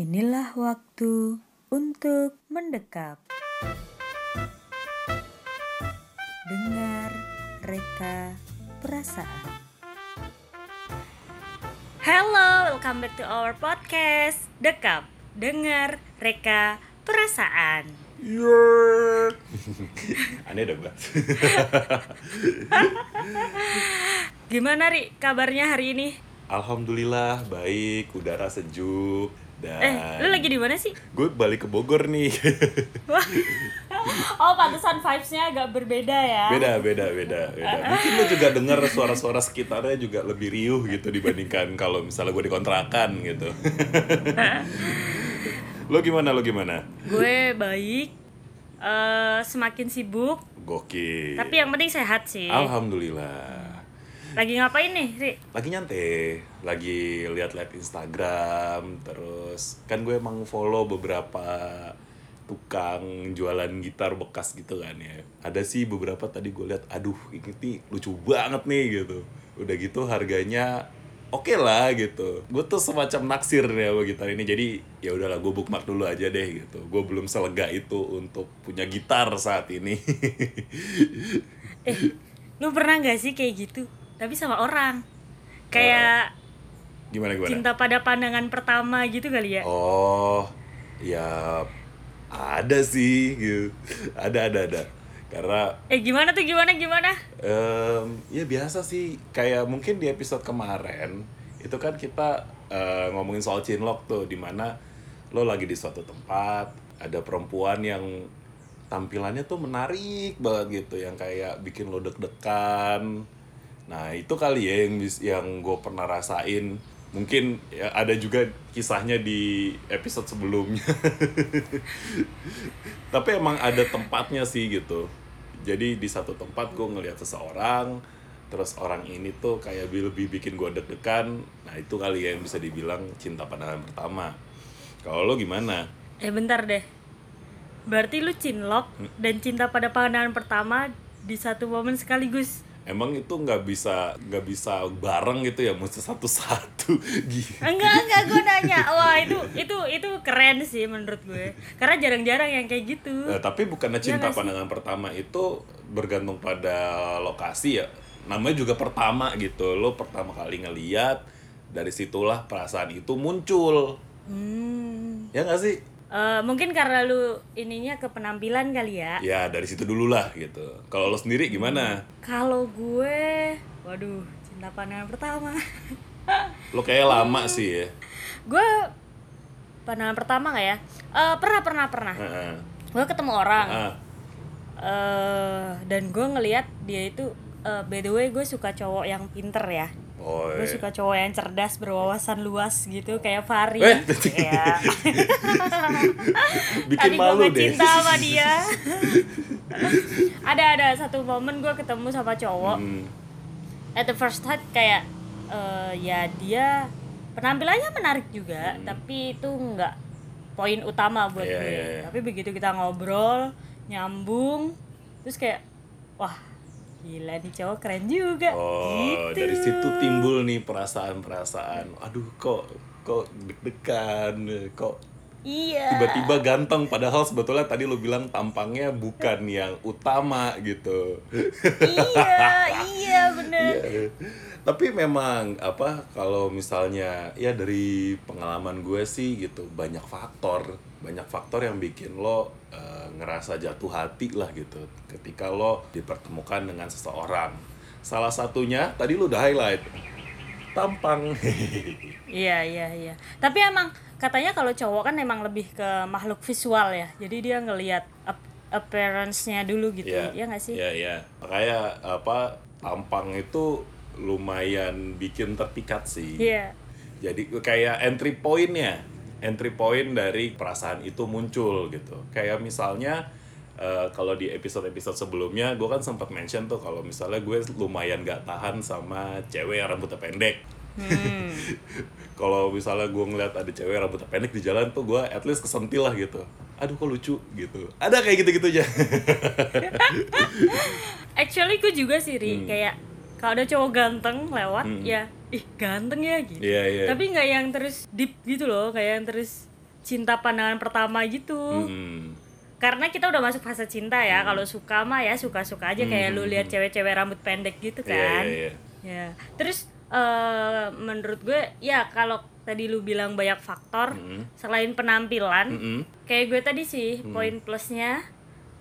Inilah waktu untuk mendekap. Dengar reka perasaan. Hello, welcome back to our podcast Dekap, dengar reka perasaan. Aneh dah gua. Gimana Ri kabarnya hari ini? Alhamdulillah baik, udara sejuk dan Eh, lu lagi di mana sih? gue balik ke Bogor nih. Oh, pantesan vibes-nya agak berbeda ya. beda, beda, beda, beda. Mungkin lu juga dengar suara-suara sekitarnya juga lebih riuh gitu dibandingkan kalau misalnya gue dikontrakan gitu. lo gimana, lo gimana? Gue baik. eh semakin sibuk, Gokil. tapi yang penting sehat sih. Alhamdulillah. Lagi ngapain nih, Ri? lagi nyantai, lagi lihat-lihat Instagram, terus kan gue emang follow beberapa tukang jualan gitar bekas gitu kan ya. Ada sih beberapa tadi gue lihat, aduh ini nih lucu banget nih gitu. Udah gitu harganya oke lah gitu. Gue tuh semacam naksir ya sama gitar ini. Jadi ya udahlah gue bookmark dulu aja deh gitu. Gue belum selega itu untuk punya gitar saat ini. Eh, lu pernah gak sih kayak gitu? Tapi sama orang. Kayak gimana gimana? cinta pada pandangan pertama gitu kali ya? Oh, ya ada sih, gitu. Ada, ada, ada. Karena Eh, gimana tuh gimana gimana? em, ya biasa sih, kayak mungkin di episode kemarin itu kan kita eh, ngomongin soal cinlok tuh, di mana lo lagi di suatu tempat, ada perempuan yang tampilannya tuh menarik banget gitu, yang kayak bikin lo deg-degan. Nah itu kali ya yang yang gue pernah rasain. Mungkin ya ada juga kisahnya di episode sebelumnya. Tapi emang ada tempatnya sih gitu. Jadi di satu tempat gue ngelihat seseorang, terus orang ini tuh kayak bi- lebih bikin gue deg-degan. Nah itu kali ya yang bisa dibilang cinta pandangan pertama. Kalau lo gimana? Eh, bentar deh. Berarti lu cinlok dan cinta pada pandangan pertama di satu momen sekaligus. Emang itu nggak bisa nggak bisa bareng gitu ya, mesti satu-satu. Gila. Enggak, enggak gue nanya. Wah, itu itu itu keren sih menurut gue. Karena jarang-jarang yang kayak gitu. Nah, tapi bukannya Iya cinta sih? pandangan pertama itu bergantung pada lokasi ya. Namanya juga pertama gitu. Lo pertama kali ngeliat, dari situlah perasaan itu muncul. Hmm. Ya nggak sih? Eh, mungkin karena lu ininya ke penampilan kali ya. Ya dari situ dulu lah gitu. Kalau lo sendiri gimana? Kalau gue, waduh, cinta pandangan pertama. Lo kayak lama sih ya. gue pandangan pertama nggak ya? Eh, pernah pernah pernah. Heeh. Gue ketemu orang. Ah, eh dan gue ngelihat dia itu eh, by the way gue suka cowok yang pinter ya. Oh, Gue iya. suka cowok yang cerdas, berwawasan luas gitu kayak Fari. Eh, ya. bikin Tadi gue malu deh. cinta sama dia. ada ada satu momen gue ketemu sama cowok. Hmm. At the first sight kayak eh, ya dia penampilannya menarik juga, tapi itu nggak poin utama buat Hmm. Iya, gue. iya, iya. Tapi begitu kita ngobrol, nyambung, terus kayak wah gila nih cowok keren juga. Oh, gitu. dari situ timbul nih perasaan-perasaan. Aduh, kok kok deg-degan, kok Iya. tiba-tiba ganteng padahal sebetulnya tadi lu bilang tampangnya bukan yang utama gitu. iya, iya bener. Iya. Tapi memang apa kalau misalnya ya dari pengalaman gue sih gitu banyak faktor, banyak faktor yang bikin lo eh, ngerasa jatuh hati lah gitu ketika lo dipertemukan dengan seseorang. Salah satunya tadi lu udah highlight tampang. Iya, iya, iya. Tapi emang katanya kalau cowok kan emang lebih ke makhluk visual ya. Jadi dia ngelihat ap- appearance-nya dulu gitu. Iya, Iya nggak sih? Iya, iya. Makanya apa tampang itu lumayan bikin terpikat sih. Iya. Jadi kayak entry point-nya, entry point dari perasaan itu muncul gitu. Kayak misalnya eh, kalau di episode-episode sebelumnya gue kan sempat mention tuh kalau misalnya gue lumayan gak tahan sama cewek yang rambutnya pendek. Hmm. Kalau misalnya gue ngeliat ada cewek rambutnya pendek di jalan tuh gue at least kesentil lah gitu. Aduh kok lucu gitu. Ada kayak gitu-gitu aja. Actually gue juga sih Ri, Hmm. kayak kalau ada cowok ganteng lewat Hmm. ya ih ganteng ya gitu. Iya iya. Tapi nggak yang terus deep gitu loh, kayak yang terus cinta pandangan pertama gitu Hmm. karena kita udah masuk fase cinta ya kalau suka mah ya suka-suka aja kayak lu lihat cewek-cewek rambut pendek gitu Hmm. Iya, kan iya, iya. ya terus eh, menurut gue ya kalau tadi lu bilang banyak faktor Hmm. selain penampilan Mm-mm. kayak gue tadi sih Hmm. poin plusnya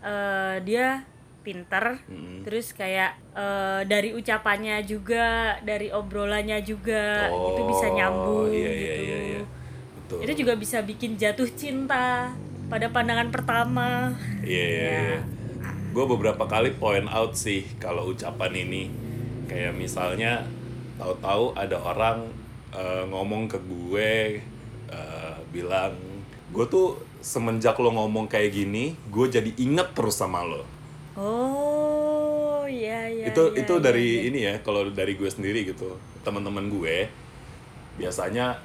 eh, dia pinter Mm-mm. terus kayak eh, dari ucapannya juga dari obrolannya juga itu bisa Oh, nyambung iya, gitu iya, iya, iya. Betul. itu juga bisa bikin jatuh cinta pada pandangan pertama Iya, iya, Ya. iya. Gue beberapa kali point out sih kalau ucapan ini. Kayak misalnya, tahu-tahu ada orang eh, ngomong ke gue, eh, bilang, gue tuh semenjak lo ngomong kayak gini, gue jadi inget terus sama lo. Oh iya iya itu iya, itu iya, dari iya. ini ya, kalau dari gue sendiri gitu, teman-teman gue biasanya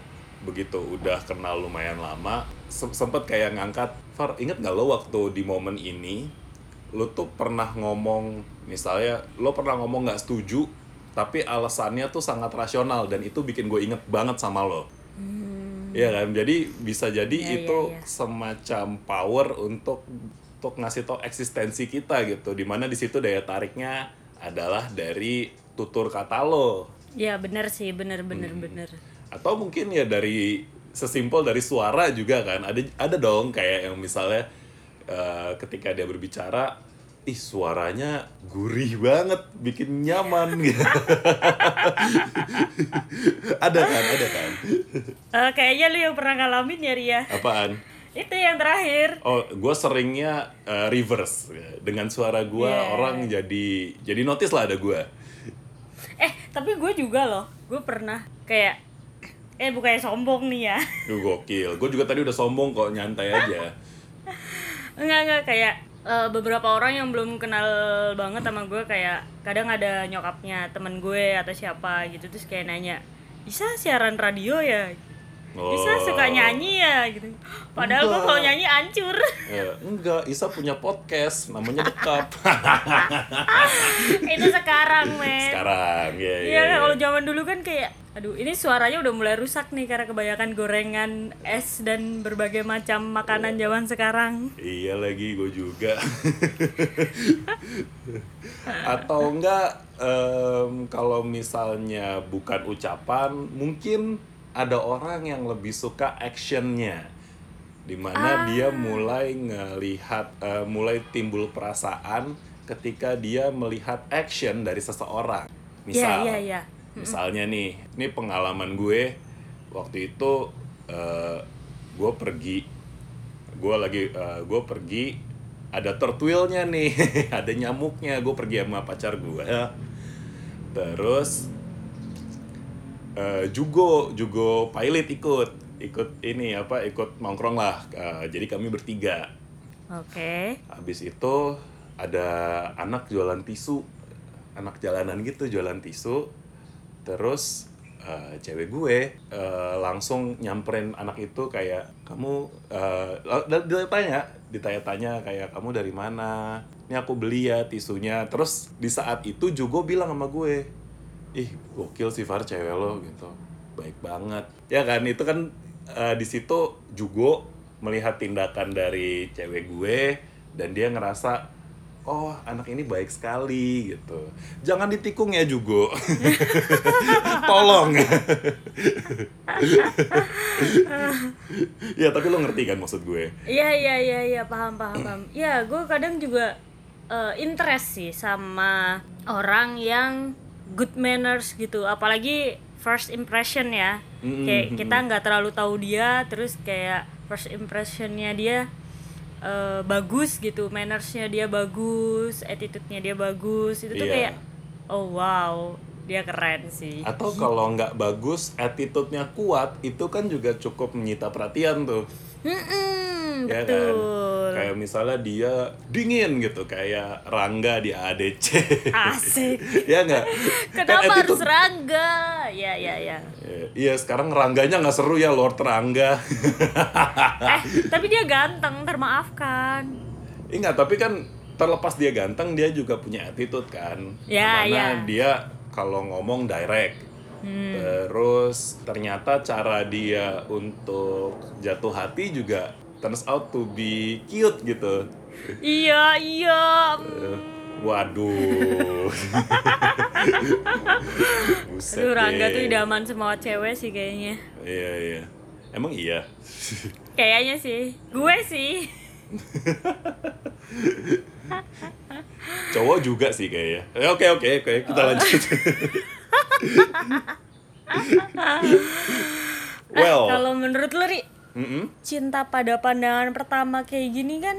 begitu udah kenal lumayan lama, se- sempet kayak ngangkat, Far, inget gak lo waktu di momen ini, lo tuh pernah ngomong, misalnya lo pernah ngomong nggak setuju, tapi alasannya tuh sangat rasional dan itu bikin gue inget banget sama lo. Iya kan, jadi bisa jadi Hmm. Iya, itu iya, iya. semacam power untuk untuk ngasih tau eksistensi kita gitu, di mana di situ daya tariknya adalah dari tutur kata lo, Iya bener sih. Bener bener Hmm. bener atau mungkin ya dari sesimpel dari suara juga kan, ada ada dong kayak yang misalnya eh, ketika dia berbicara, ih suaranya gurih banget, bikin nyaman. Gitu. ada kan, ada kan, Eh, kayaknya lu yang pernah ngalamin ya Ria. Apaan? Itu yang terakhir Oh, gue seringnya uh, reverse dengan suara gue Yeah. orang jadi jadi notice lah ada gue. eh tapi gue juga loh gue pernah kayak eh bukannya sombong nih ya Duh gokil. Gue juga tadi udah sombong kok nyantai aja. enggak enggak kayak eh, beberapa orang yang belum kenal banget sama gue kayak kadang ada nyokapnya temen gue atau siapa gitu terus kayak nanya bisa siaran radio ya Oh. suka nyanyi ya gitu padahal gue kalau nyanyi hancur Eh, enggak, Isa punya podcast namanya Dekap. itu sekarang men Sekarang ya Iya ya. kalau zaman dulu kan kayak aduh ini suaranya udah mulai rusak nih karena kebanyakan gorengan, es dan berbagai macam makanan zaman sekarang. Iya lagi gue juga. Atau enggak em, kalau misalnya bukan ucapan, mungkin ada orang yang lebih suka actionnya, di mana dia mulai ngelihat, eh, mulai timbul perasaan ketika dia melihat action dari seseorang. Misal, Iya, iya, iya. misalnya nih, ini pengalaman gue. Waktu itu eh, gue pergi gue lagi gue pergi ada tertwilnya nih ada nyamuknya. Gue pergi sama pacar gue. Terus eh, Jugo Jugo pilot ikut ikut ini apa ikut nongkrong lah. Eh, jadi kami bertiga. Oke. habis itu ada anak jualan tisu anak jalanan gitu jualan tisu. Terus eh, cewek gue eh, langsung nyamperin anak itu kayak kamu eh, dan ditanya ditanya-tanya kayak kamu dari mana? Ini aku beli ya tisunya. Terus di saat itu juga bilang sama gue ih gokil sih Far cewek lo gitu. Baik banget. Ya kan itu kan eh, di situ juga melihat tindakan dari cewek gue dan dia ngerasa oh anak ini baik sekali gitu. Jangan ditikung ya juga tolong. Ya tapi lo ngerti kan maksud gue? Iya iya iya iya paham paham paham. Ya gue kadang juga eh, interest sih sama orang yang good manners gitu. Apalagi first impression ya. Mm-mm, Kayak kita nggak terlalu tahu dia, terus kayak first impressionnya dia eh, bagus gitu, mannersnya dia bagus, attitude-nya dia bagus. Itu tuh Iya. kayak oh wow dia keren sih. atau kalau nggak bagus attitude-nya kuat itu kan juga cukup menyita perhatian tuh Mm-mm, ya betul. kan kayak misalnya dia dingin gitu kayak Rangga di ADC Asik. ya nggak Kan Kenapa harus attitude- Rangga? Ya ya ya. Eh, iya sekarang Rangganya nggak seru ya Lord Rangga eh tapi dia ganteng termaafkan Enggak, tapi kan terlepas dia ganteng dia juga punya attitude kan Ya, Di mana ya. dia kalau ngomong direct Terus ternyata cara dia untuk jatuh hati juga turns out to be cute gitu. Iya, iya. Eh, mm. Waduh. Buset Aduh, Rangga deh. tuh idaman semua cewek sih kayaknya. Iya, iya. Emang iya. Kayaknya sih. Gue sih. Cowok juga sih kayaknya. Eh, Oke, oke, oke. Kita lanjut. well, Kalau menurut lu, Ri, mm-mm. cinta pada pandangan pertama kayak gini kan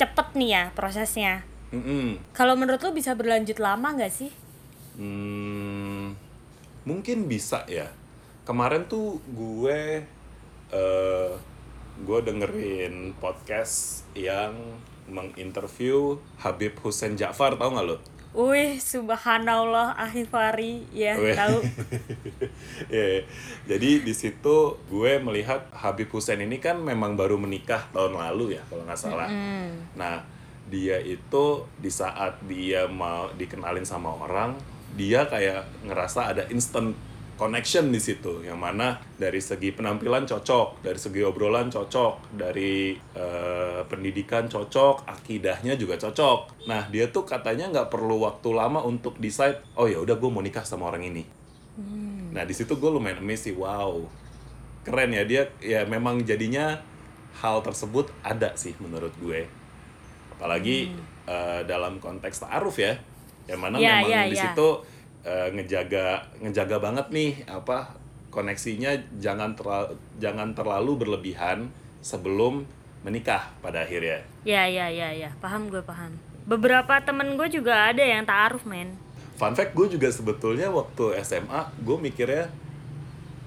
cepet nih ya prosesnya. Mm-mm. Kalau menurut lu bisa berlanjut lama nggak sih? Hmm, mungkin bisa ya. Kemarin tuh gue eh gue dengerin podcast yang menginterview Habib Hussein Ja'far, tau gak lo? Wih, subhanallah ahifari ya Weh. tahu. Iya, jadi di situ gue melihat Habib Hussein ini kan memang baru menikah tahun lalu ya kalau nggak salah. Nah dia itu di saat dia mau dikenalin sama orang, dia kayak ngerasa ada instant connection di situ, yang mana dari segi penampilan cocok, dari segi obrolan cocok, dari eh, pendidikan cocok, akidahnya juga cocok. Nah dia tuh katanya nggak perlu waktu lama untuk decide, oh ya udah gue mau nikah sama orang ini. Nah di situ gue lumayan amazed sih, wow, keren ya dia ya memang jadinya hal tersebut ada sih menurut gue. Apalagi eh, dalam konteks ta'aruf ya, yang mana Ya, memang ya, di ya. situ eh, ngejaga ngejaga banget nih apa koneksinya jangan terlalu jangan terlalu berlebihan sebelum menikah pada akhirnya. Ya ya ya ya, paham gue paham. Beberapa temen gue juga ada yang taaruf men. Fun fact gue juga sebetulnya waktu SMA gue mikirnya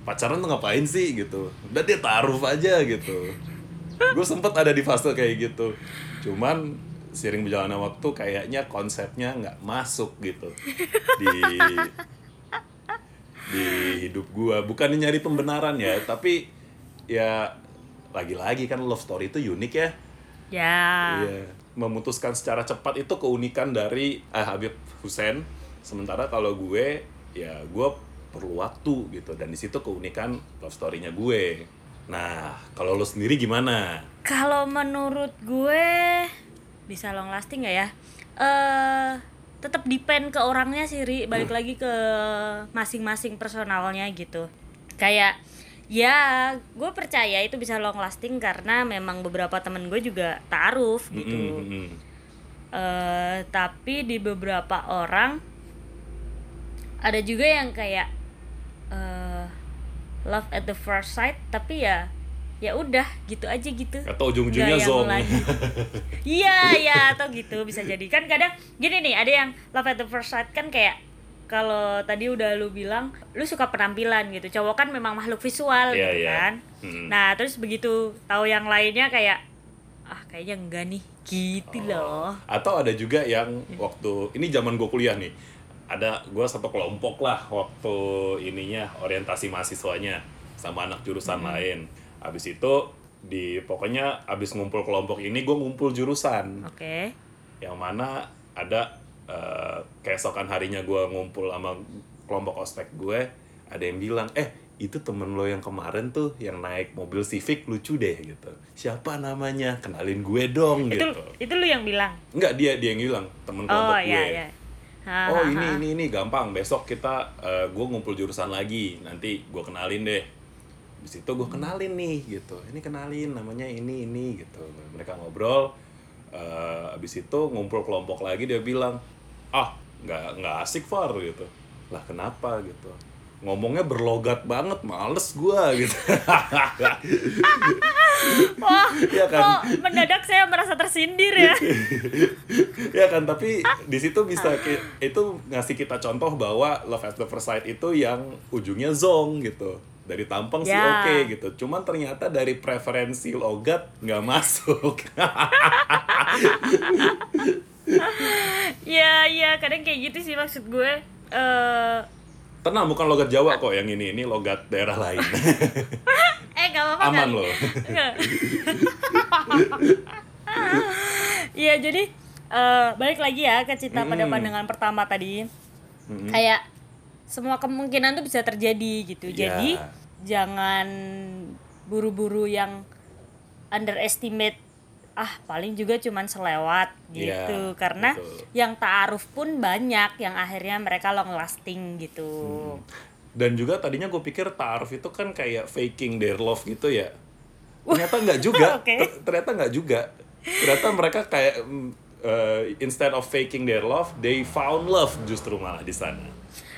pacaran tuh ngapain sih gitu. Udah dia taruh aja gitu. gue sempet ada di fase kayak gitu. Cuman sering berjalannya waktu kayaknya konsepnya nggak masuk gitu di di hidup gue. Bukan nyari pembenaran ya, tapi ya lagi-lagi kan love story itu unik ya. Ya. Iya. Memutuskan secara cepat itu keunikan dari eh, Habib Hussein. Sementara kalau gue, ya gue perlu waktu gitu. Dan di situ keunikan love story-nya gue. Nah, kalau lo sendiri gimana? Kalau menurut gue bisa long lasting nggak ya? Eh tetap depend ke orangnya sih, Ri. Balik lagi ke masing-masing personalnya gitu. Kayak ya gue percaya itu bisa long lasting karena memang beberapa temen gue juga taaruf gitu. Mm-mm, mm-mm. eh tapi di beberapa orang ada juga yang kayak eh love at the first sight tapi ya ya udah gitu aja gitu Atau ujung-ujungnya zong. iya iya atau gitu bisa jadi kan kadang gini nih ada yang love at the first sight kan kayak kalau tadi udah lu bilang lu suka penampilan gitu cowok kan memang makhluk visual Iya, gitu iya. kan Hmm. nah terus begitu tahu yang lainnya kayak ah kayaknya enggak nih gitu loh Atau ada juga yang waktu ini zaman gue kuliah nih. Ada gue satu kelompok lah waktu ininya orientasi mahasiswanya sama anak jurusan lain. Habis itu di pokoknya habis ngumpul kelompok ini gue ngumpul jurusan. Oke. Yang mana ada eh, keesokan harinya gue ngumpul sama kelompok ospek gue ada yang bilang eh itu temen lo yang kemarin tuh yang naik mobil Civic lucu deh gitu. Siapa namanya? Kenalin gue dong itu gitu. itu lu yang bilang? Enggak dia dia yang bilang temen oh kelompok iya gue. iya. Ha, Oh ha, ini ha. ini ini gampang. Besok kita eh, gue ngumpul jurusan lagi. Nanti gue kenalin deh. Di situ gue kenalin nih gitu. Ini kenalin namanya ini ini gitu. Mereka ngobrol. eh abis itu ngumpul kelompok lagi dia bilang ah nggak nggak asik Far gitu. Lah kenapa gitu? Ngomongnya berlogat banget, males gua gitu. wah Iya kan? kok mendadak saya merasa tersindir ya ya kan tapi di situ bisa ki- itu ngasih kita contoh bahwa love at the first sight itu yang ujungnya zong gitu dari tampang sih Ya. oke gitu cuman ternyata dari preferensi logat nggak masuk Iya iya kadang kayak gitu sih maksud gue eh tenang bukan logat Jawa kok yang ini ini logat daerah lain eh gak apa-apa aman kali. loh. Iya jadi eh, balik lagi ya ke cinta pada Mm-mm. pandangan pertama tadi Mm-mm. kayak semua kemungkinan tuh bisa terjadi gitu Iya. jadi jangan buru-buru yang underestimate ah paling juga cuman selewat Iya, gitu karena betul. yang ta'aruf pun banyak yang akhirnya mereka long lasting gitu Hmm. Dan juga tadinya gue pikir ta'aruf itu kan kayak faking their love gitu ya. Ternyata nggak juga. Ter- Ternyata nggak juga. Ternyata mereka kayak uh, instead of faking their love, they found love justru malah di sana.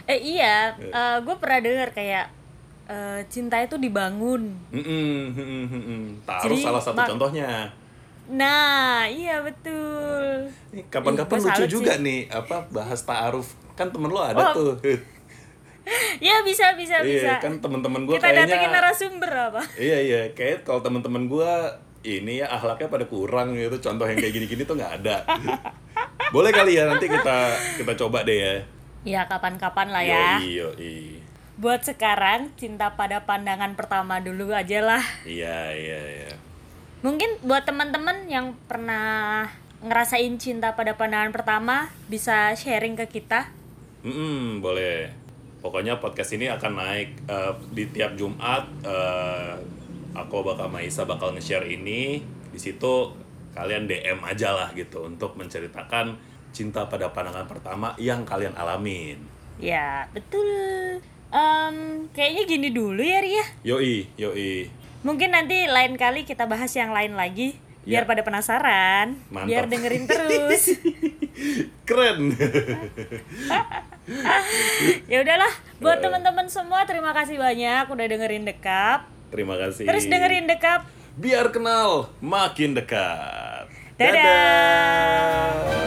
Eh iya gue pernah dengar kayak eh, cinta itu dibangun Mm-mm, mm-mm, mm-mm. Ta'aruf Jadi, salah satu contohnya. nah iya betul Kapan-kapan lucu salut juga sih. nih apa bahas ta'aruf. Kan temen lo ada Oh, tuh. ya bisa bisa bisa Iya, kan temen-temen gue kita datengin kayaknya narasumber apa Iya iya, kayak kalau teman-teman gua ini ya akhlaknya pada kurang gitu. Contoh yang kayak gini-gini tuh nggak ada. Boleh kali ya nanti kita kita coba deh ya. Ya kapan-kapan lah ya Yoi, yoi. buat sekarang cinta pada pandangan pertama dulu aja lah Iya iya iya. mungkin buat teman-teman yang pernah ngerasain cinta pada pandangan pertama bisa sharing ke kita Mm-mm, boleh. Pokoknya podcast ini akan naik eh, di tiap Jumat. eh, aku bakal Maisa bakal nge-share ini. Di situ kalian DM aja lah gitu untuk menceritakan cinta pada pandangan pertama yang kalian alamin. ya betul Em, kayaknya gini dulu ya Ria Yoi, yoi. mungkin nanti lain kali kita bahas yang lain lagi biar Ya. pada penasaran Mantap. biar dengerin terus Keren. ya udahlah buat Eh. teman-teman semua terima kasih banyak udah dengerin dekap Terima kasih. terus dengerin dekap Biar kenal makin dekat. Dadah. Dadah.